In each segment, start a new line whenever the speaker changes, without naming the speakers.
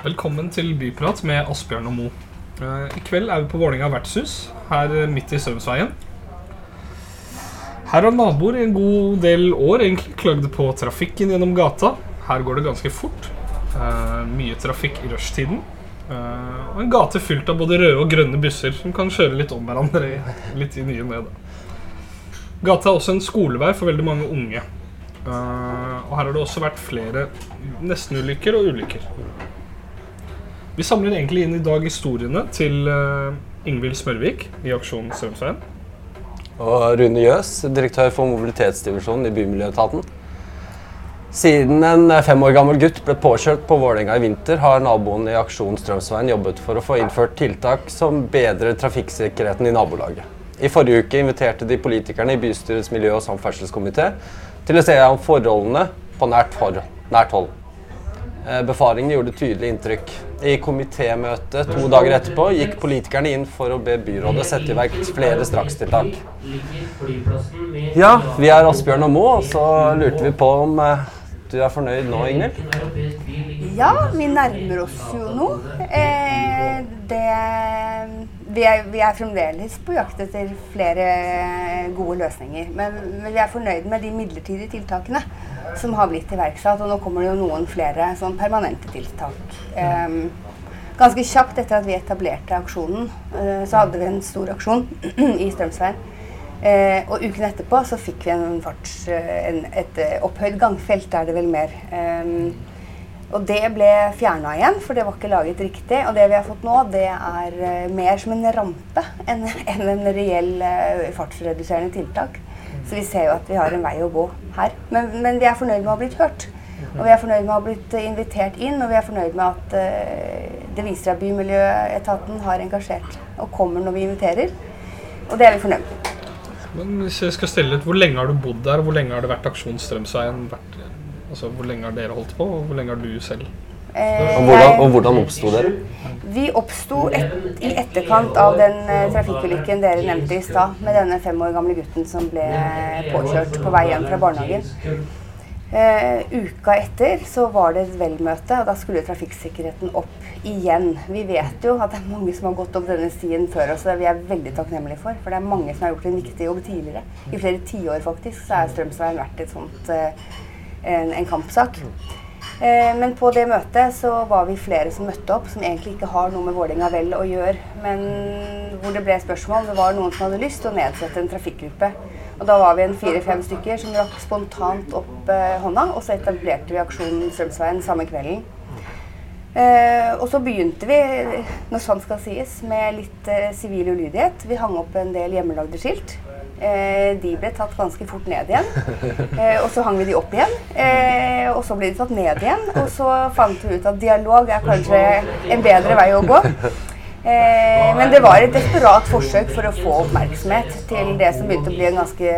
Velkommen til Byprat med Asbjørn og Mo. Eh, I kveld er vi på Vålinga vertshus, her eh, midt i Strømsveien. Her har naboer i en god del år egentlig klagd på trafikken gjennom gata. Her går det ganske fort. Eh, mye trafikk i rushtiden. Og en gate fylt av både røde og grønne busser som kan kjøre litt om hverandre litt i nye med Gata er også en skolevei for veldig mange unge. Og her har det også vært flere nestenulykker og ulykker. Vi samler egentlig inn i dag historiene til uh, Ingvild Smørvik i Aksjon Strømsveien.
Og Rune Jøs, direktør for mobilitetsdivisjonen i Bymiljøetaten. Siden en fem år gammel gutt ble påkjørt på Vålerenga i vinter, har naboen i Aksjon Strømsveien jobbet for å få innført tiltak som bedrer trafikksikkerheten i nabolaget. I forrige uke inviterte de politikerne i bystyrets miljø- og samferdselskomité til å se om forholdene på nært, for, nært hold. Eh, Befaringen gjorde tydelig inntrykk. I komitémøtet to dager etterpå gikk politikerne inn for å be byrådet sette i verk flere strakstiltak. Ja, vi er Asbjørn og Mo, og så lurte vi på om eh, du er fornøyd nå, Ingvild?
Ja, vi nærmer oss jo nå. Eh, det, vi, er, vi er fremdeles på jakt etter flere gode løsninger. Men, men vi er fornøyd med de midlertidige tiltakene som har blitt iverksatt. Og nå kommer det jo noen flere sånn permanente tiltak. Um, ganske kjapt etter at vi etablerte aksjonen, uh, så hadde vi en stor aksjon i Strømsveien. Uh, og uken etterpå så fikk vi en farts, uh, en, et opphøyd gangfelt, er det vel mer. Eh, og det ble fjerna igjen, for det var ikke laget riktig. Og det vi har fått nå, det er eh, mer som en rampe enn en, en reell eh, fartsreduserende tiltak. Så vi ser jo at vi har en vei å gå her. Men, men vi er fornøyd med å ha blitt hørt. Og vi er fornøyd med å ha blitt eh, invitert inn, og vi er fornøyd med at uh, det viser at Bymiljøetaten har engasjert og kommer når vi inviterer. Og det er vi fornøyd med.
Men hvis jeg skal stille litt, Hvor lenge har du bodd der? Hvor lenge har det vært Aksjon Strømsveien? Vært, altså, hvor lenge har dere holdt på, og hvor lenge har du selv?
Eh,
Og hvordan, og hvordan oppsto dere?
Vi oppsto et, i etterkant av den eh, trafikkulykken dere nevnte i stad, med denne fem år gamle gutten som ble påkjørt på vei hjem fra barnehagen. Eh, uka etter så var det et velmøte, og da skulle trafikksikkerheten opp igjen. Vi vet jo at det er mange som har gått opp denne stien før oss, og vi er veldig takknemlige for. For det er mange som har gjort en viktig jobb tidligere. I flere tiår faktisk så er Strømsveien vært et sånt, eh, en, en kampsak. Eh, Men på det møtet så var vi flere som møtte opp, som egentlig ikke har noe med Vålerenga vel å gjøre. Men hvor det ble spørsmål. Det var noen som hadde lyst til å nedsette en trafikkgruppe. Og da var vi en fire-fem stykker som rakk spontant opp eh, hånda, og så etablerte vi aksjonen Strømsveien samme kvelden. Eh, og så begynte vi, når sånn skal sies, med litt eh, sivil ulydighet. Vi hang opp en del hjemmelagde skilt. Eh, de ble tatt ganske fort ned igjen. Eh, og så hang vi de opp igjen. Eh, og så ble de tatt ned igjen. Og så fant vi ut at dialog er kanskje en bedre vei å gå. Eh, men det var et desperat forsøk for å få oppmerksomhet til det som begynte å bli en ganske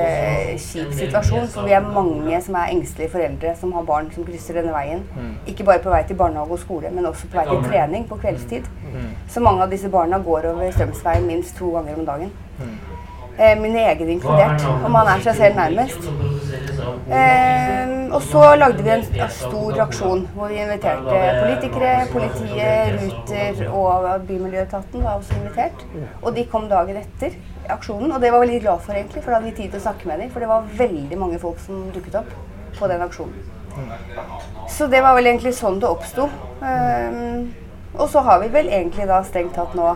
kjip situasjon. For vi er mange som er engstelige foreldre som har barn som krysser denne veien. Ikke bare på vei til barnehage og skole, men også på vei til trening på kveldstid. Så mange av disse barna går over Strømsveien minst to ganger om dagen. Eh, min egen inkludert, og man er seg selv nærmest. Eh, og så lagde vi en stor aksjon hvor vi inviterte politikere, politiet, Ruter og Bymiljøetaten var også invitert. Og de kom dagen etter aksjonen, og det var vi veldig glad for egentlig, for da hadde vi tid til å snakke med dem. For det var veldig mange folk som dukket opp på den aksjonen. Så det var vel egentlig sånn det oppsto. Eh, og så har vi vel egentlig da strengt tatt nå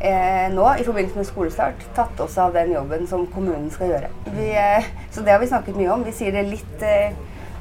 eh, nå i forbindelse med skolestart tatt oss av den jobben som kommunen skal gjøre. Vi, eh, så det har vi snakket mye om. Vi sier det litt eh,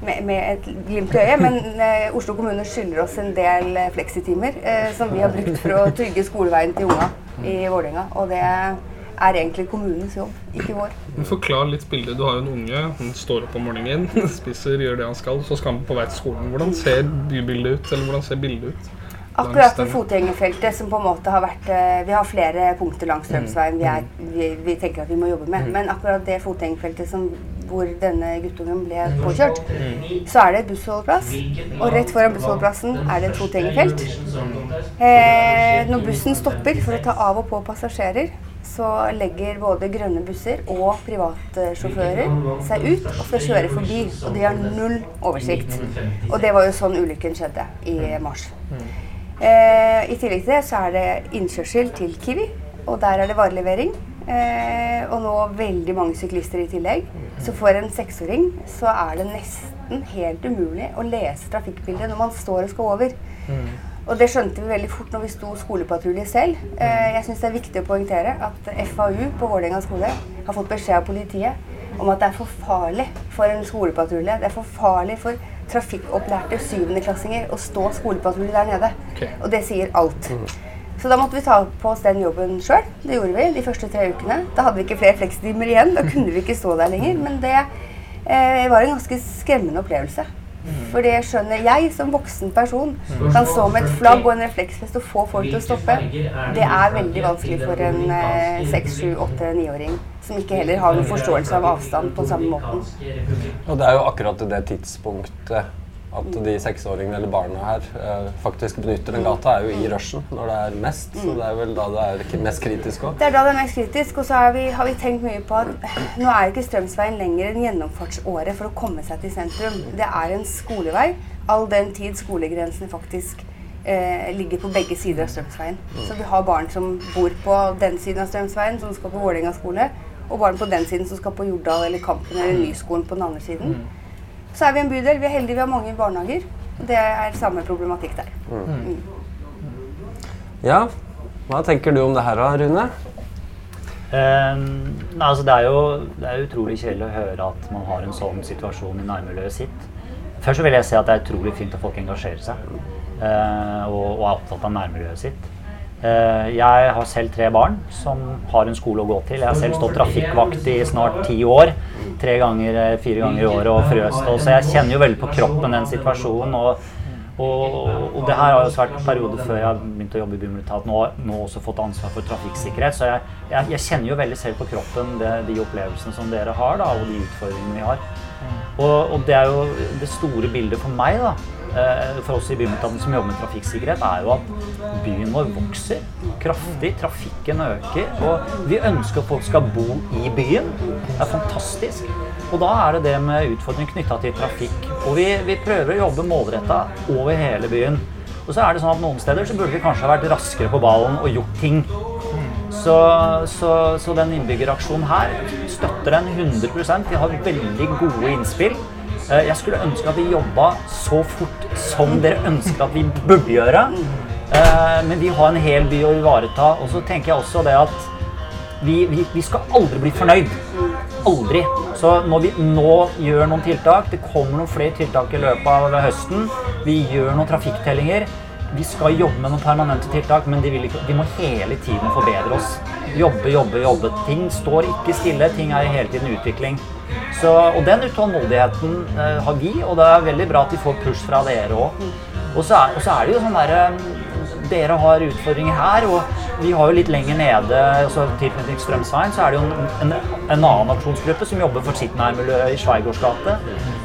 med, med et glimt i øyet, men eh, Oslo kommune skylder oss en del eh, fleksitimer eh, som vi har brukt for å trygge skoleveien til unga i Vålerenga. Og det er egentlig kommunens jobb, ikke vår.
Forklar litt bildet. Du har jo en unge. Han står opp om morgenen, spiser, gjør det han skal. Så skal han på vei til skolen. Hvordan ser bybildet ut? Eller hvordan ser bildet ut?
Akkurat på fotgjengerfeltet, som på en måte har vært eh, Vi har flere punkter langs Strømsveien vi, er- vi, vi tenker at vi må jobbe med. Men akkurat det fotgjengerfeltet som, hvor denne guttungen ble påkjørt, så er det et bussholdeplass. Og rett foran bussholdeplassen er det et fotgjengerfelt. Eh, når bussen stopper for å ta av og på passasjerer, så legger både grønne busser og privatsjåfører seg ut og skal kjøre forbi. Og de har null oversikt. Og det var jo sånn ulykken skjedde i mars. Eh, I tillegg til det så er det innkjørsel til Kiwi, og der er det varelevering. Eh, og nå veldig mange syklister i tillegg. Så for en seksåring så er det nesten helt umulig å lese trafikkbildet når man står og skal over. Og det skjønte vi veldig fort når vi sto skolepatrulje selv. Eh, jeg syns det er viktig å poengtere at FAU på Vålerenga skole har fått beskjed av politiet om at det er for farlig for en skolepatrulje. Det er for farlig for trafikkopplærte syvendeklassinger å stå skolepatrulje der nede.
Okay.
Og det sier alt. Så da måtte vi ta på oss den jobben sjøl. Det gjorde vi de første tre ukene. Da hadde vi ikke flere flekstimer igjen. Da kunne vi ikke stå der lenger. Men det eh, var en ganske skremmende opplevelse. For det skjønner jeg som voksen person kan stå med et flagg og en refleksvest og få folk til å stoppe. Det er veldig vanskelig for en eh, seks, sju, åtte, niåring som ikke heller har noen forståelse av avstand på samme måten.
Og det er jo akkurat det tidspunktet at de seksåringene eller barna her eh, faktisk benytter den gata, er jo i rushen når det er mest. Så det er vel da det er mest kritisk òg.
Det er da det er mest kritisk. Og så vi, har vi tenkt mye på at nå er ikke Strømsveien lenger en gjennomfartsåre for å komme seg til sentrum. Det er en skolevei, all den tid skolegrensene faktisk eh, ligger på begge sider av Strømsveien. Så vi har barn som bor på den siden av Strømsveien, som skal på Vålerenga skole, og barn på den siden som skal på Jordal eller Kampen eller Nyskolen på den andre siden. Så er vi en bydel. Vi er heldige vi har mange barnehager. og Det er samme problematikk der.
Ja, hva tenker du om det her da, Rune?
Um, nei, altså det, er jo, det er utrolig kjedelig å høre at man har en sånn situasjon i nærmiljøet sitt. Først så vil jeg si at det er utrolig fint at folk engasjerer seg uh, og, og er opptatt av nærmiljøet sitt. Eh, jeg har selv tre barn som har en skole å gå til. Jeg har selv stått trafikkvakt i snart ti år. Tre ganger, eh, fire ganger i året og frøst. Så jeg kjenner jo veldig på kroppen den situasjonen. Og, og, og det her har også vært en periode før jeg begynte å jobbe i Bymilitaten og nå også fått ansvar for trafikksikkerhet. Så jeg, jeg, jeg kjenner jo veldig selv på kroppen det, de opplevelsene som dere har, da, og de utfordringene vi har. Og, og det er jo det store bildet for meg, da, eh, for oss i Bymilitaten som jobber med trafikksikkerhet, er jo at byen vår vokser kraftig. Trafikken øker. Og vi ønsker at folk skal bo i byen. Det er fantastisk. Og da er det det med utfordringer knytta til trafikk. Og vi, vi prøver å jobbe målretta over hele byen. Og så er det sånn at noen steder så burde vi kanskje ha vært raskere på ballen og gjort ting. Så, så, så den innbyggeraksjonen her støtter den 100% Vi har veldig gode innspill. Eh, Jeg skulle ønske at vi jobba så fort som dere ønsker at vi burde gjøre. Eh, Men vi har en hel by å ivareta. Og så tenker jeg også det at vi, vi, vi skal aldri bli fornøyd. Aldri. Så når vi nå gjør noen tiltak, det kommer noen flere tiltak i løpet av høsten, vi gjør noen trafikktellinger, vi skal jobbe med noen permanente tiltak, men de, ikke, de må hele tiden forbedre oss. Jobbe, jobbe, jobbe. Ting står ikke stille, ting er hele tiden utvikling. Så, og den utålmodigheten eh, har vi, og det er veldig bra at de får push fra dere òg. Og, og så er det jo sånn derre dere har utfordringer her, og vi har jo litt lenger nede, altså tilknytning Strømsveien, så er det jo en, en, en annen aksjonsgruppe som jobber for sitt nærmiljø i Sveigårds gate.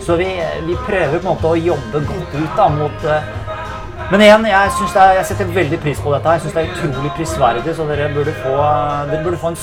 Så vi, vi prøver på en måte å jobbe godt ut da, mot eh, men igjen, jeg, er, jeg setter veldig pris på dette. her. Jeg synes det er utrolig prisverdig, så dere burde få, dere burde få en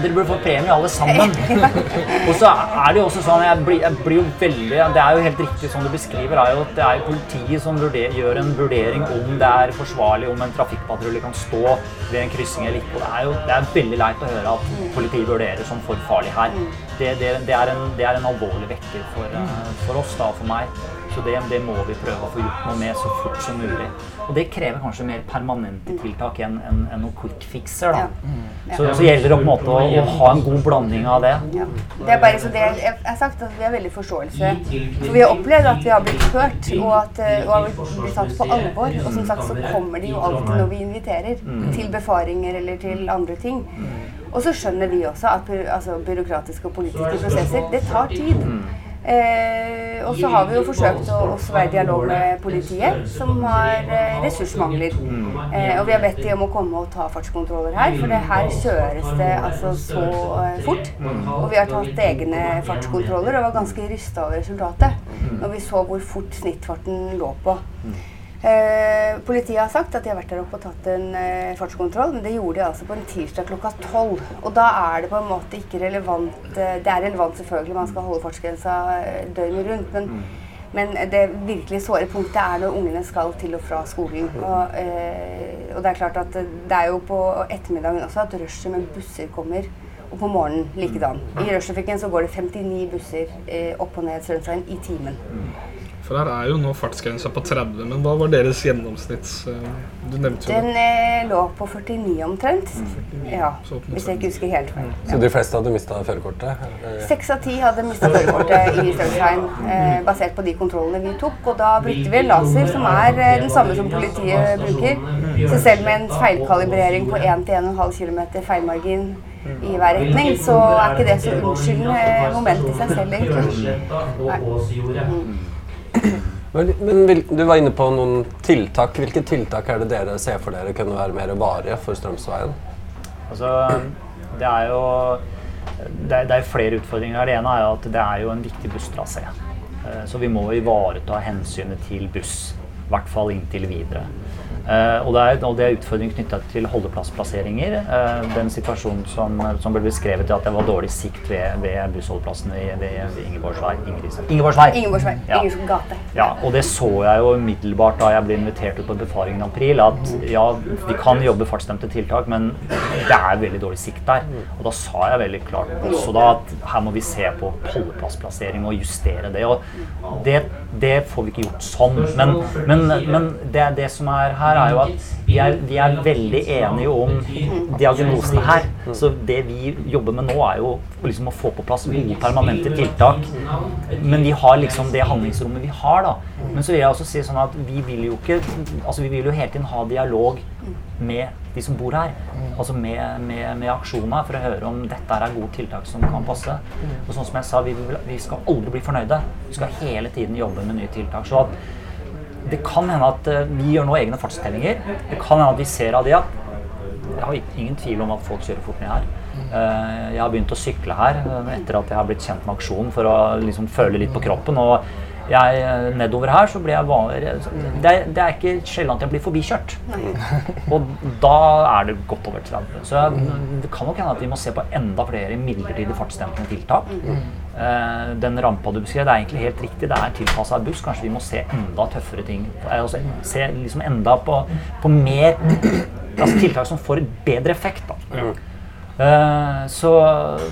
dere burde få premie alle sammen. Og så er det jo også sånn, jeg blir, jeg blir jo veldig Det er jo helt riktig som du beskriver, er jo at det er politiet som vurder, gjør en vurdering om det er forsvarlig om en trafikkpatrulje kan stå ved en kryssing eller ikke. Og det er jo det er veldig leit å høre at politiet vurderer som for farlig her. Det, det, det, er, en, det er en alvorlig vekker for, eh, for oss, da, for meg. Så det, det må vi prøve å få gjort noe med så fort som mulig. Og det krever kanskje mer permanente tiltak enn en, en noen quick fixer. da. Så, så gjelder det på en måte å, å ha en god blanding av det.
Ja. Det er bare så det jeg har sagt at Vi har veldig forståelse. For vi har opplevd at vi har blitt hørt og at eh, og har blitt tatt på alvor. Og som sagt så kommer de jo alltid når vi inviterer til befaringer eller til andre ting. Og så skjønner vi også at altså, byråkratiske og politiske prosesser, det tar tid. Eh, og så har vi jo forsøkt å også være i dialog med politiet, som har eh, ressursmangler. Eh, og vi har bedt de om å komme og ta fartskontroller her, for det her kjøres det altså så eh, fort. Og vi har tatt egne fartskontroller og var ganske rysta over resultatet når vi så hvor fort snittfarten lå på. Eh, politiet har sagt at de har vært der oppe og tatt en eh, fartskontroll, men det gjorde de altså på en tirsdag klokka tolv. Og da er det på en måte ikke relevant eh, Det er relevant selvfølgelig, man skal holde fartsgrensa eh, døgnet rundt, men Men det virkelig såre punktet er når ungene skal til og fra skolen. Og, eh, og det er klart at det er jo på ettermiddagen også at rushet med busser kommer. Og på morgenen likedan. I rushtrafikken så går det 59 busser opp og ned Strømsveien i timen.
For her er jo nå fartsgrensa på 30, men hva var deres gjennomsnitts... eh, Du nevnte jo
Den eh, lå på 49 omtrent. Ja,
Så opp
hvis jeg ikke husker helt feil.
Så de fleste hadde mista førerkortet?
Seks av ti hadde mista førerkortet i Sunshine, eh, basert på de kontrollene vi tok. Og da brukte vi en laser som er eh, den samme som politiet bruker. Så selv med en feilkalibrering på 1-1,5 km feilmargin i hver retning, så er ikke det så unnskyldende moment i seg selv, egentlig. Nei.
Men, men du var inne på noen tiltak. Hvilke tiltak er det dere ser for dere kunne være mer varige for Strømsveien?
Altså, det er jo det er, det er flere utfordringer. Det ene er at det er jo en viktig busstrasé. Eh, Så vi må ivareta hensynet til buss. I hvert fall inntil videre. Eh, og, det er, og det er utfordringer knytta til holdeplassplasseringer. Eh, den situasjonen som, som ble beskrevet, at det var dårlig sikt ved, ved bussholdeplassen ved, ved, Ingeborgsvei. Ingeborgsvei!
Ingeborgsvei.
Ja.
Gate.
Ja, og det så jeg jo umiddelbart da jeg ble invitert ut på befaringen i april, at ja, vi kan jobbe fartsstemte tiltak, men det er veldig dårlig sikt der. Og da sa jeg veldig klart også da at her må vi se på holdeplassplassering og justere det. Og det, det får vi ikke gjort sånn. Men, men, men det, det som er her, er jo at vi er, vi er veldig enige om diagnosene her. Så det vi jobber med nå, er jo liksom å få på plass gode permanente tiltak. Men vi har liksom det handlingsrommet vi har, da. Men så vil jeg også si sånn at vi vil jo ikke Altså vi vil jo hele tiden ha dialog med de som bor her. Altså med, med, med aksjoner for å høre om dette er gode tiltak som kan passe. Og sånn som jeg sa, vi, vi skal aldri bli fornøyde. Vi skal hele tiden jobbe med nye tiltak. Så at det kan hende at eh, vi gjør nå egne fartstellinger. Det kan hende at vi ser av de at jeg har ingen tvil om at folk kjører fort ned her. Eh, Jeg har begynt å sykle her eh, etter at jeg har blitt kjent med aksjonen for å liksom føle litt på kroppen. Og jeg, eh, nedover her så blir jeg vanlig det, er- det er ikke sjelden at jeg blir forbikjørt. Og da er det godt over 30. Så det kan nok hende at vi må se på enda flere midlertidig fartsdempende tiltak. Uh, den rampa du beskrev, det er egentlig helt riktig. Det er tilpassa buss. Kanskje vi må se enda tøffere ting. Eh, Altså, se liksom enda på, på mer altså tiltak som får bedre effekt. Da. Eh, så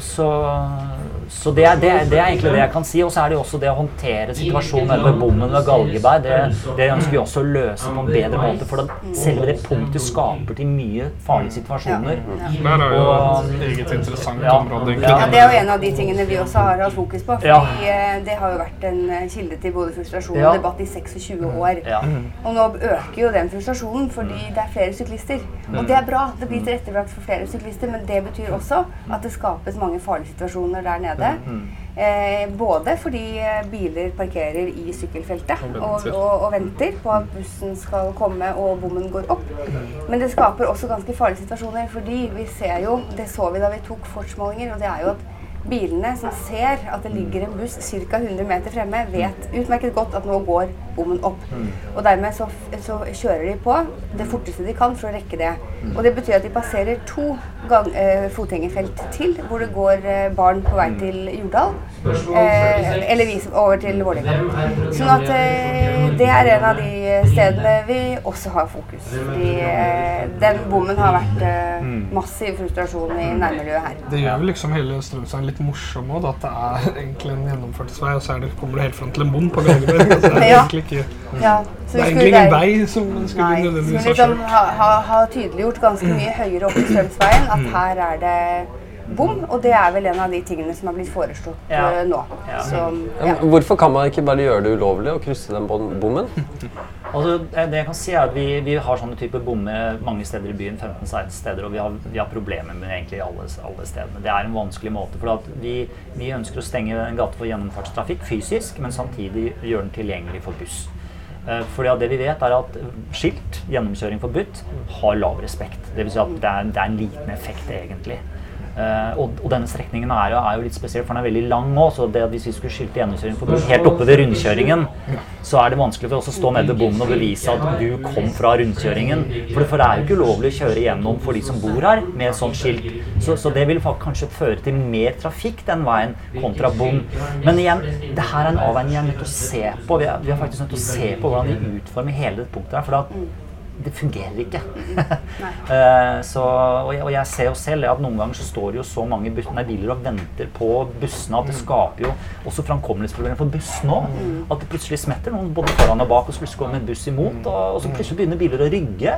så, så det, er, det, er, det er egentlig det jeg kan si. Og så er det jo også det å håndtere situasjonen ved bommen ved Galgeberg. Det, det ønsker vi også å løse på en bedre måte. For det, selve det punktet skaper til mye farlige situasjoner.
Der er jo
Og-
et eget interessant
Ja.
område.
Ja.
Ja, Det er jo en av de tingene vi også har hatt fokus på.
Ja.
Fordi eh, Det har jo vært en eh, kilde til både frustrasjon og debatt i 26 år.
Ja.
Og nå øker jo den frustrasjonen fordi det er flere syklister. Og det er bra. Det blir tilrettelagt for flere syklister, men det betyr også at det skapes mange farlige situasjoner der nede. Eh, både fordi eh, biler parkerer i sykkelfeltet
Og
og, og, venter på at bussen skal komme og bommen går opp. Men det skaper også ganske farlige situasjoner, fordi vi ser jo, det så vi da vi tok fartsmålinger, og det er jo at bilene som ser at det ligger en buss ca. 100 meter fremme, vet utmerket godt at nå går bommen opp. Og dermed så, så kjører de på det forteste de kan for å rekke det. Og det betyr at de passerer to gang, eh, fotgjengerfelt til, hvor det går eh, barn på vei til Jordal. Eh, eller over til Vålerenga. Sånn at eh, det er en av de stedene vi også har fokus. Fordi eh, den bommen har vært eh, massiv frustrasjon i nærmiljøet her.
Det gjør vel liksom hele Strømsand litt morsom òg, at det er egentlig en gjennomfartsvei, og så er det, kommer du helt fram til en bom på Galgeberg. Altså, det er egentlig ikke
Ja, så
Det er egentlig ingen vei som skulle
Nei, så
nødvendigvis
vi
ha
liksom
kjørt.
ha, ha, ha tydeliggjort ganske mye høyere opp i Strømsveien at her er det bom, og det er vel en av de tingene som har blitt foreslått
Ja.
eh, nå.
Ja.
Som,
Ja. Hvorfor kan man ikke bare gjøre det ulovlig å krysse den bommen?
Altså, det det jeg kan si er at Vi, vi har sånne typer bommer mange steder i byen, 15-16 steder, og vi har, vi har problemer med egentlig alle, alle stedene. Det er en vanskelig måte. for at vi, vi ønsker å stenge en gate for gjennomfartstrafikk fysisk, men samtidig gjøre den tilgjengelig for buss. Eh, Fordi at det vi vet er at skilt, gjennomkjøring forbudt, har lav respekt. Dvs. Si at det er, det er en liten effekt egentlig. Eh, og, og denne strekningen er jo, er jo litt spesiell, for den er veldig lang òg. Så det at hvis vi skulle skilte gjennomkjøringen forbi helt oppe ved rundkjøringen, så er det vanskelig for oss å stå nede ved bommen og bevise at du kom fra rundkjøringen. For, for det er jo ikke ulovlig å kjøre gjennom for de som bor her med et sånt skilt. Så, så det vil kanskje føre til mer trafikk den veien kontra bom. Men igjen, det her er en avveining jeg er nødt til å se på. Vi er, vi er faktisk nødt til å se på hvordan de utformer hele dette punktet her. For at det fungerer ikke. Eh, så, og, jeg, og jeg ser jo selv at noen ganger så står det jo så mange nei, biler og venter på bussene at det skaper jo også framkommelighetsproblemer for buss òg. At det plutselig smetter noen både foran og bak og så plutselig kommer en buss imot. Og, og så plutselig begynner biler å rygge.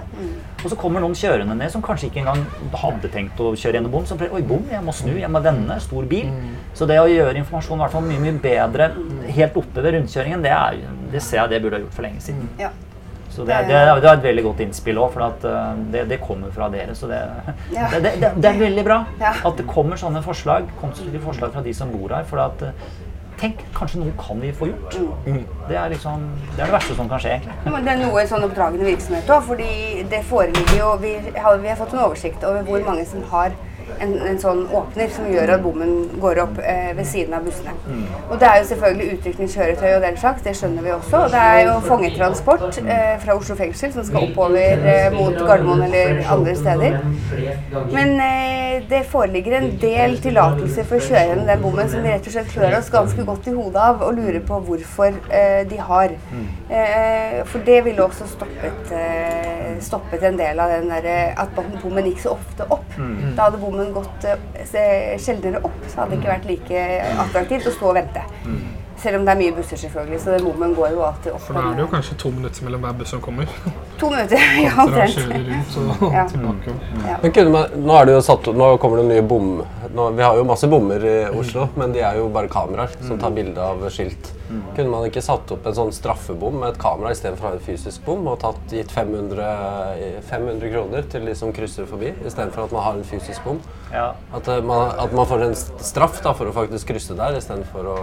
Og så kommer noen kjørende ned som kanskje ikke engang hadde tenkt å kjøre gjennom bom. Som pleier, Oi, bom, jeg må snu, jeg må vende. Stor bil. Så det å gjøre informasjonen i hvert fall mye mye bedre helt oppe ved rundkjøringen, det, er, det ser jeg det burde ha gjort for lenge siden.
Ja.
Så det, det, det er et veldig godt innspill òg, for at, uh, det, det kommer fra dere. Så det,
Ja.
er veldig bra
Ja.
at det kommer sånne forslag, konstruktive forslag fra de som bor her. For at, uh, tenk, kanskje noe kan vi få gjort. Det er liksom, det er det verste som kan skje, egentlig.
Det er noe sånn oppdragende virksomhet òg, fordi det foreligger jo vi har, vi har fått en oversikt over hvor mange som har en, en sånn åpner som gjør at bommen går opp eh, ved siden av bussene. Og det er jo selvfølgelig utrykningskjøretøy og den slags, det skjønner vi også. Og det er jo fangetransport eh, fra Oslo fengsel som skal oppover eh, mot Gardermoen eller andre steder. Men eh, det foreligger en del tillatelser for å kjøre gjennom den bommen som vi rett og slett klør oss ganske godt i hodet av og lurer på hvorfor eh, de har. Eh, for det ville også stoppet, stoppet en del av den der, eh, at bommen gikk så ofte opp. Da hadde bommen gått eh, sjeldnere opp, så hadde det ikke vært like attraktivt å stå og vente. Selv om det er mye busser, selvfølgelig, så bommen går jo alltid opp.
For da er det jo kanskje to minutter mellom hver buss som kommer.
To minutter, ja, omtrent. Ja.
Ja.
Men kunne man, nå, satt, nå kommer det nye bom... Nå, vi har jo masse bommer i Oslo, men de er jo bare kameraer som tar bilde av skilt. Kunne man ikke satt opp en sånn straffebom med et kamera istedenfor å ha en fysisk bom, og tatt, gitt 500, 500 kroner til de som krysser forbi, istedenfor at man har en fysisk bom?
Ja.
At, eh, man, at man får en straff da, for å faktisk krysse der, istedenfor å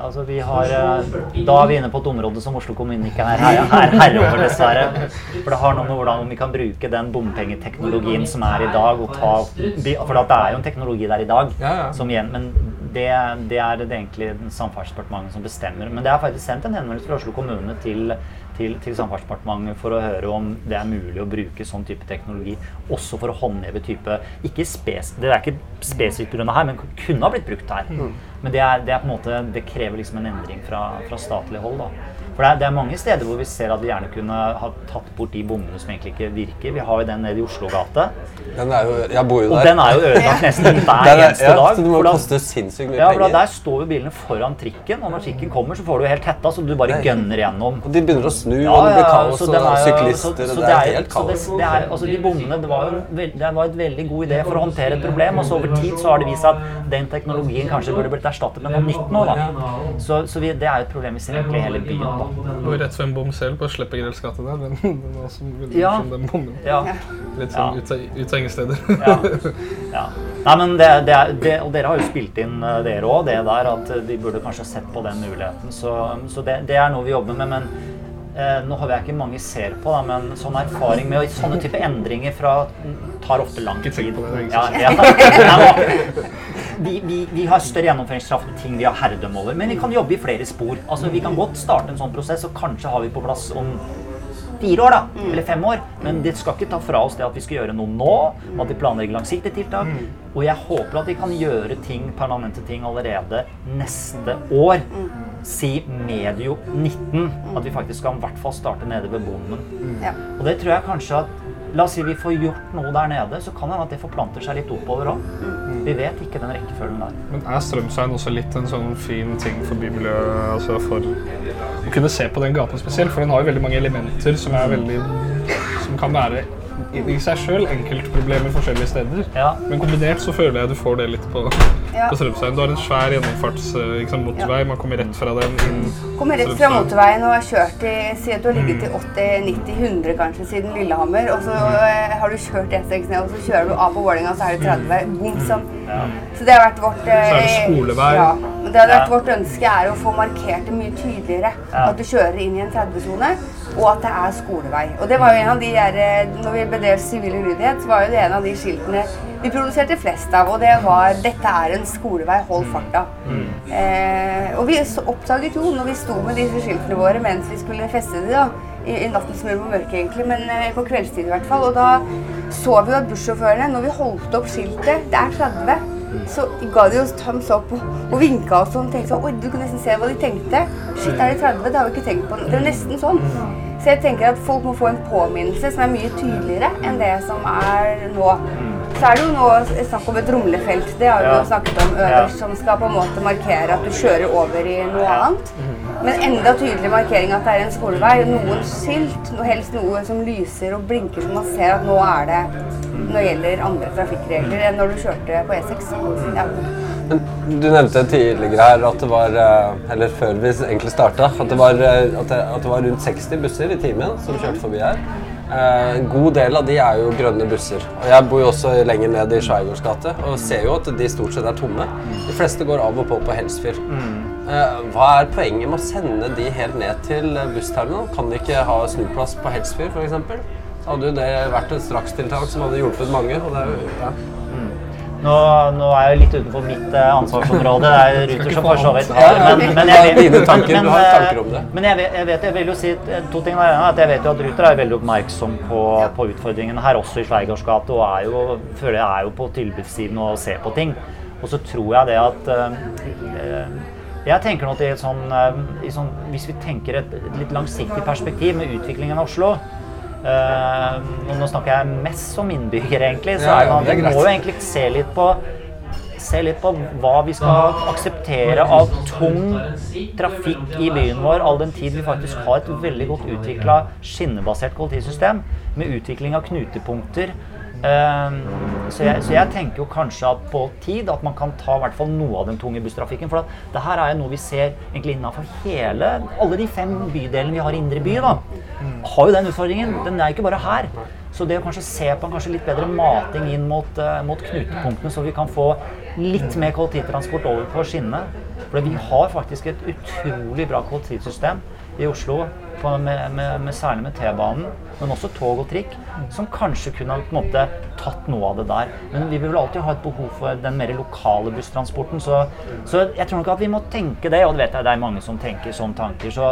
altså vi har, eh, da er vi inne på et område som Oslo kommune ikke er her, her herre over, dessverre. For det har noe med hvordan vi kan bruke den bompengeteknologien som er i dag. Og ta, for det er jo en teknologi der i dag. Som men det, det er det egentlig Samferdselsdepartementet som bestemmer. Men det er faktisk sendt en henvendelse fra Oslo kommune til, til, til Samferdselsdepartementet for å høre om det er mulig å bruke sånn type teknologi også for å håndheve type ikke spes, Det er ikke spesifikt pga. her, men kunne ha blitt brukt her. Men det, er, det, er på en måte, det krever liksom en endring fra, fra statlig hold. da. For det er, det er mange steder hvor vi ser at vi gjerne kunne ha tatt bort de bommene som egentlig ikke virker. Vi har jo den nede i Oslo gate.
den er jo, Jeg bor jo der.
Og den er jo ødelagt nesten hver
er-
eneste
ja,
dag.
Så det må
for da-
koste sinnssykt mye
ja,
penger.
Der står jo bilene foran trikken, og når trikken kommer, så får du jo helt hetta, så du bare gønner gjennom.
Og de begynner å snu, og det blir kaos, og
er
syklister
så- så
Det er
jo-
helt
så det-
kaos.
det er- altså, de bommene, det var jo det var et veldig god idé for å håndtere et problem, og så over tid så har det vist seg at den teknologien kanskje burde blitt erstattet med noe nytt nå. da. Så, så vi, det er jo et problem vi ser egentlig i hele byen. da.
Og rett for en bom selv på slippe gate der. Den, den er som,
Ja.
morsom, den bommen.
Ja.
Litt sånn
Ja.
ut-
ja. ja. Nei, men det, det er, det, og dere har jo spilt inn eh, dere òg, det der at de burde kanskje sett på den muligheten. Så, så det, det er noe vi jobber med. Men eh, nå har jeg ikke mange ser på, da, men sånn erfaring med å- sånne type endringer fra tar ofte lang
Ikke tenk
tid.
på det, det
Ja, ja. Nei, vi, vi, vi har større gjennomføringskraft med ting vi har herredømme over, men vi kan jobbe i flere spor. Altså, Vi kan godt starte en sånn prosess, og kanskje har vi på plass om fire år, da, eller fem år. Men det skal ikke ta fra oss det at vi skal gjøre noe nå, at vi planlegger langsiktige tiltak. Og jeg håper at vi kan gjøre ting, permanente ting allerede neste år. Si medio 19. At vi faktisk kan i hvert fall starte nede ved bommen. Og det tror jeg kanskje at La oss si vi får gjort noe der nede, så kan det hende at det forplanter seg litt oppover òg. Vi vet ikke den rekkefølgen der.
Men er Strømsveien også litt en sånn fin ting for bymiljøet? Altså for å kunne se på den gaten spesielt? For den har jo veldig mange elementer som er veldig Som kan være i seg sjøl enkeltproblemer forskjellige steder.
Ja.
Men kombinert så føler jeg du får det litt på,
Ja.
på Strømsveien. Du har en svær gjennomfartsmotorvei. eh, ikke. Man kommer rett fra den inn
Kommer rett fra motorveien og har kjørt i Si at du har ligget i 80-90-100 kanskje siden Lillehammer, og så mm. har du kjørt E6 ned, og så kjører du av på Vålerenga, så er det 30. Bom sånn. Så det har vært vårt eh,
Så er det skolevei.
Ja. Men det har vært
Ja.
vårt ønske er å få markert det mye tydeligere.
Ja.
At du kjører inn i en 30-sone. Og at det er skolevei. Og det var jo en av de der, eh, når vi bedrev sivil ulydighet, så var jo det en av de skiltene vi produserte flest av, og det var 'Dette er en skolevei, hold farta'. Eh, og vi oppdaget jo, når vi sto med disse skiltene våre mens vi skulle feste de da, i, i nattens mørke og mørke egentlig, men eh, på kveldstid i hvert fall, og da så vi jo at bussjåførene, når vi holdt opp skiltet 'Det er 30', så ga de oss thumbs up og, og vinka og sånn. tenkte sånn, Oi, du kunne nesten se hva de tenkte. Shit, er de 30? Det har vi ikke tenkt på. Det er nesten sånn. Så jeg tenker at folk må få en påminnelse som er mye tydeligere enn det som er nå. Så er det jo nå snakk om et rumlefelt. Det har vi jo snakket om øverst, som skal på en måte markere at du kjører over i noe annet. Men enda tydeligere markering at det er en skolevei. Noen skilt, helst noe som lyser og blinker, så man ser at nå er det Når det gjelder andre trafikkregler enn når du kjørte på E6. Ja.
Du nevnte tidligere her at det var eh, Eller før vi egentlig starta, at, det var, eh, at, det, at det var rundt 60 busser i timen som kjørte forbi her. Eh, En god del av de er jo grønne busser. Og jeg bor jo også lenger ned i Schweigaards gate og ser jo at de stort sett er tomme. De fleste går av og på på Helsfyr. Eh, Hva er poenget med å sende de helt ned til bussterminalen? Kan de ikke ha snuplass på Helsfyr f.eks.? Hadde jo det vært et strakstiltak som hadde hjulpet mange. Og det er jo, ja.
Nå, nå er jeg litt utenfor mitt eh, ansvarsområde. Det er Ruter som for så vidt
Ja, ja,
men, men jeg vet- eh,
det.
Men jeg vet, jeg, vet, jeg vil jo si eh, to ting. At jeg vet jo at Ruter er veldig oppmerksom på, på utfordringene her, også i Schweigaards gate, og er jo, føler jeg er jo på tilbudssiden og ser på ting. Og så tror jeg det at øh, Jeg tenker nå et sånn, eh, i sånn Hvis vi tenker et litt langsiktig perspektiv med utviklingen av Oslo og Nå snakker jeg mest som innbygger, egentlig. Så
Ja, ja,
man, vi må jo egentlig se litt på Se litt på hva vi skal akseptere av tung trafikk i byen vår, all den tid vi faktisk har et veldig godt utvikla skinnebasert kollektivsystem med utvikling av knutepunkter. Ehm, så, jeg, så jeg tenker jo kanskje at på tid at man kan ta i hvert fall noe av den tunge busstrafikken. For at det her er jo noe vi ser egentlig innenfor hele Alle de fem bydelene vi har i indre by, da, har jo den utfordringen. Den er jo ikke bare her. Så det å kanskje se på en kanskje litt bedre mating inn mot, eh, mot knutepunktene, så vi kan få litt mer kollektivtransport over på skinnene. For vi har faktisk et utrolig bra kollektivsystem i Oslo, med, med, med, særlig med T-banen, men også tog og trikk, som kanskje kunne på en måte tatt noe av det der. Men vi vil vel alltid ha et behov for den mer lokale busstransporten. Så, så jeg tror nok at vi må tenke det, og det vet jeg det er mange som tenker sånne tanker. Så,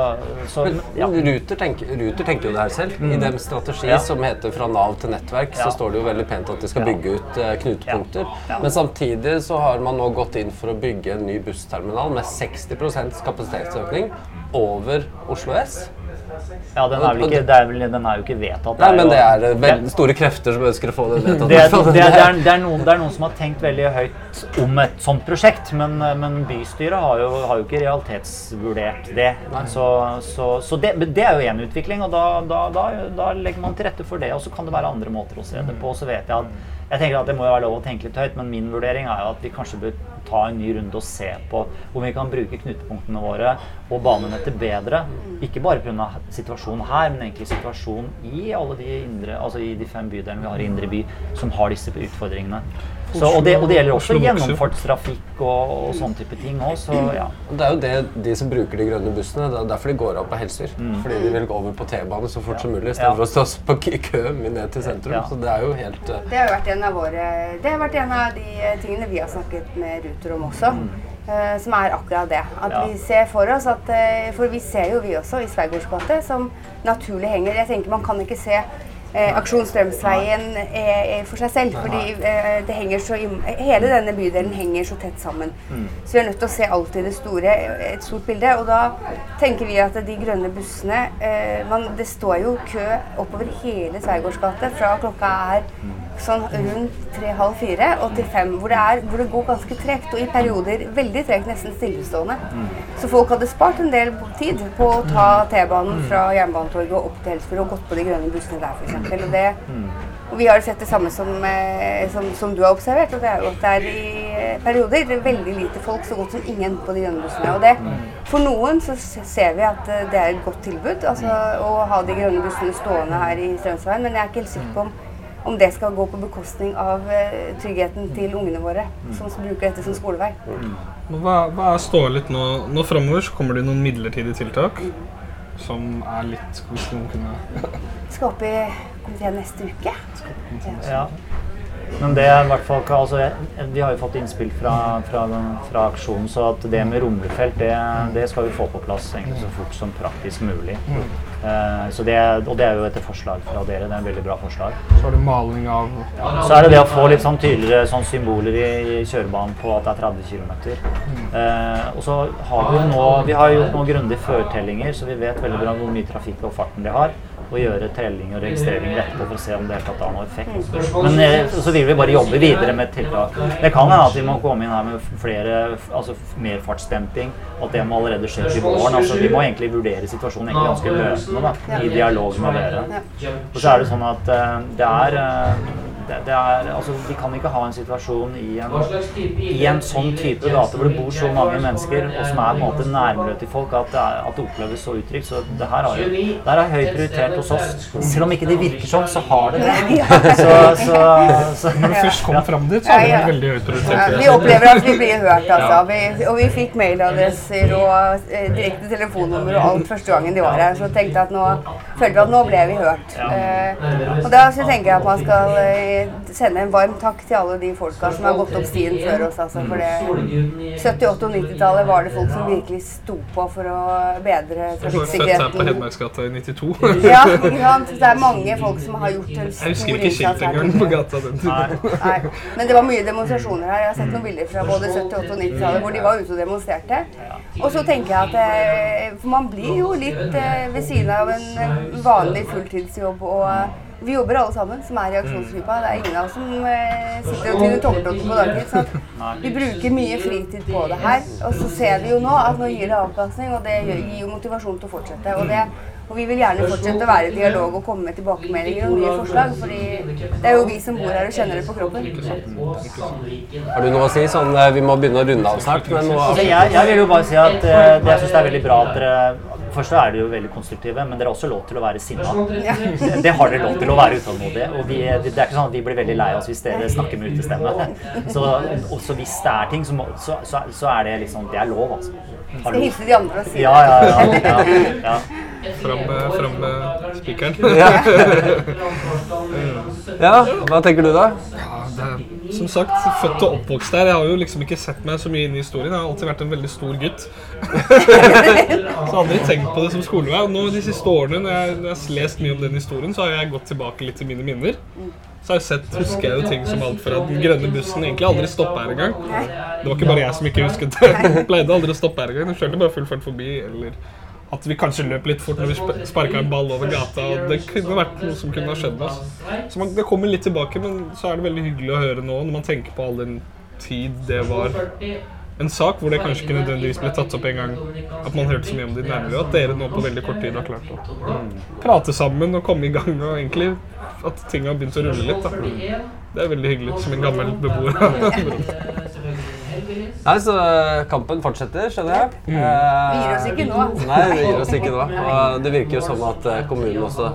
så
Men
ja.
Ruter, tenker, Ruter tenker jo det her selv. I deres strategi
Ja.
som heter 'Fra Nav til nettverk',
Ja.
så står det jo veldig pent at de skal bygge ut eh, knutepunkter. Men samtidig så har man nå gått inn for å bygge en ny bussterminal med 60% kapasitetsøkning over Oslo S.
Ja, den er, vel ikke, det er vel, den er jo ikke vedtatt.
Nei, men det er eh, veldig store krefter som ønsker å få det vedtatt.
det, det, det, er, det, er noen, det er noen som har tenkt veldig høyt om et sånt prosjekt, men, men bystyret har jo, har jo ikke realitetsvurdert det. Så, så, så det, det er jo én utvikling, og da, da, da, da legger man til rette for det. Og så kan det være andre måter å se det på. Så vet jeg at jeg tenker at det må jo være lov å tenke litt høyt, men min vurdering er jo at vi kanskje bør ta en ny runde og se på om vi kan bruke knutepunktene våre og banenettet bedre. Ikke bare pga. situasjonen her, men egentlig situasjonen i alle de indre, altså i de fem bydelene vi har i indre by som har disse utfordringene. Så, og, det, og det gjelder også gjennomfartstrafikk og, og sånne type ting òg, så ja.
Det er jo det de som bruker de grønne bussene, det er derfor de går av på Helsfyr. Fordi de vil gå over på T-bane så fort som mulig,
istedenfor Ja.
å stå på kø ned til sentrum.
Ja.
Så det er jo helt uh...
Det har vært en av våre Det har vært en av de eh, tingene vi har snakket med Ruter om også. eh, som er akkurat det. At
Mm. Ja.
vi ser for oss at uh, For vi ser jo vi også i Sveigårds gate som naturlig henger Jeg tenker man kan ikke se eh, Aksjonsstrømsveien eh, eh, for seg selv. Fordi eh, det henger så hele denne bydelen henger så tett sammen.
Mm.
Så vi er nødt til å se alt i det store, et stort bilde. Og da tenker vi at de grønne bussene eh, man, Det står jo kø oppover hele Sveigårds gate fra klokka er sånn rundt tre-halv fire og til fem, hvor det, er, hvor det går ganske tregt. Og i perioder veldig tregt, nesten stillestående. Så folk hadde spart en del tid på å ta T-banen fra Jernbanetorget og opp til Helsfjord og gått på de grønne bussene der, f.eks. Og, det- og vi har sett det samme som, eh, som, som du har observert, og det er jo at det er i eh, perioder er veldig lite folk, så godt som ingen på de grønne bussene. Og det, for noen så ser vi at eh, det er et godt tilbud altså, å ha de grønne bussene stående her i Strømsveien, men jeg er ikke helt sikker på om om det skal gå på bekostning av eh, tryggheten til ungene våre, som bruker dette som skolevei.
Men Hva, hva er ståa litt nå? Nå framover så kommer det noen midlertidige tiltak. som er litt Hvis noen kunne
Skal opp i komiteen neste uke.
Ja. Men det er i hvert fall ikke altså, Vi har jo fått innspill fra, fra, fra aksjonen, så at det med rumlefelt det, det skal vi få på plass egentlig så fort som praktisk mulig. Eh, så det, og det er jo etter forslag fra dere. Det er en veldig bra forslag.
Så er det maling av ja,
Så er det det å få litt sånn tydeligere sånn symboler i, i kjørebanen på at det er 30 km. Uh, og så har vi jo nå Vi har gjort noen grundige førtellinger, så vi vet veldig bra hvor mye trafikk og farten de har. Og gjøre telling og registreringer etterpå for å se om det har noen effekt. Men eh, så vil vi bare jobbe videre med tiltak. Det kan hende at vi må komme inn her med flere Altså mer fartsdemping. At det må allerede skje til våren. Altså, vi må egentlig vurdere situasjonen egentlig ganske løpende da, i dialog med dere. Og så er det sånn at eh, det er eh, det, det er, altså, Vi kan ikke ha en situasjon i en, i en sånn type gate hvor det bor så mange mennesker, og som er på en måte nærmiljøet til folk, at det, er, at det oppleves så utrygt. Så det her har jo, det her er høy prioritert hos oss. Selv om ikke det virker sånn, så har det det. Så, så, så,
Når du først kom fram dit, så er det veldig høyt
Ja,
prioritert.
vi opplever at vi blir hørt, altså. Vi, og vi fikk mailadresser og eh, direkte telefonnummer og alt første gangen de var her. Så tenkte jeg at nå følte vi at nå ble vi hørt. Eh, og da så tenker jeg at man skal eh, sende en varm takk til alle de folka som har gått opp stien før oss. Altså, for det 70-, 80- og 90-tallet var det folk som virkelig sto på for å bedre
Jeg var født her på. Hedmarksgata i 92.
Ja, ikke sant? Det er mange folk som har gjort en
Jeg
stor
husker ikke
innsats
skilt
her.
engang på gata den tiden.
Nei, men det var mye demonstrasjoner her. Jeg har sett noen bilder fra både 70-, 80- og 90-tallet hvor de var ute og demonstrerte. Og så tenker jeg at eh, For man blir jo litt eh, ved siden av en vanlig fulltidsjobb. og vi jobber alle sammen som er i aksjonsgruppa. Det er ingen av oss som eh, sitter og tyner tommeltotter på dagtid. Så vi bruker mye fritid på det her. Og så ser vi jo nå at nå gir det avkastning, og det gir jo motivasjon til å fortsette. Og, det, og vi vil gjerne fortsette å være i dialog og komme med tilbakemeldinger og nye forslag. fordi det er jo vi som bor her og kjenner det på kroppen.
Har du noe å si? Sånn, eh, vi må begynne å runde av snart. Men noe
Altså, jeg, jeg vil jo bare si at eh, det, jeg syns er veldig bra at dere Først så er dere jo veldig konstruktive, men dere har også lov til å være sinna. Det, det har dere lov til å være utålmodige. Og vi, det er ikke sånn at vi blir veldig lei oss hvis dere snakker med utestemme. Så også hvis det er ting, så, må, så, så, så er det liksom Det er lov, altså.
Skal hilse de andre og si
Ja, ja, ja. ja, ja.
Fram med, med spikeren.
Ja, hva tenker du da?
Ja, det som sagt, født og oppvokst der. Jeg har jo liksom ikke sett meg så mye inn i historien. Jeg har alltid vært en veldig stor gutt. så aldri tenkt på det som skolevei. Og nå de siste årene, når jeg, når jeg har lest mye om den historien, så har jeg gått tilbake litt til mine minner. Så har jeg sett, husker jeg jo ting som alt fra den grønne bussen egentlig aldri stoppa her engang. Det var ikke bare jeg som ikke husket det. Pleide aldri å stoppe her engang. Den kjørte bare full fart forbi. Eller at vi kanskje løp litt fort når vi sp- sparka en ball over gata. og Det kunne vært noe som kunne ha skjedd med oss. Så det kommer litt tilbake, men så er det veldig hyggelig å høre nå, når man tenker på all den tid det var en sak hvor det kanskje ikke nødvendigvis ble tatt opp en gang, at man hørte så mye om det i nærmiljøet, at dere nå på veldig kort tid har klart å prate sammen og komme i gang, og egentlig at ting har begynt å rulle litt. da. Det er veldig hyggelig, som en gammel beboer.
Nei, så eh, kampen fortsetter, skjønner jeg.
Vi
Eh,
gir oss ikke nå.
Nei, det gir oss ikke nå. Og det virker jo som at eh, kommunen også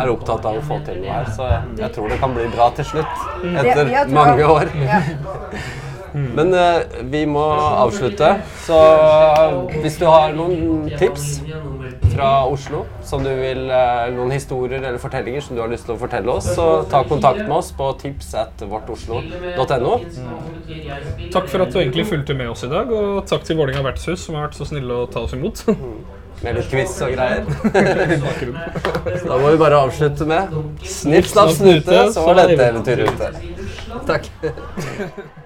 er opptatt av å få til noe her. Så jeg tror det kan bli bra til slutt, etter
vi har troa.
mange år. Men vi må avslutte. Så hvis du har noen tips fra Oslo, som du vil, eh, noen historier eller fortellinger som du har lyst til å fortelle oss, så ta kontakt med oss på tips at vortoslo.no.
Takk for at du egentlig fulgte med oss i dag, og takk til Vålinga vertshus, som har vært så snille å ta oss imot.
Med litt quiz og greier. Da må vi bare avslutte med snipp, snapp, snute, så var dette eventyret ute. Takk.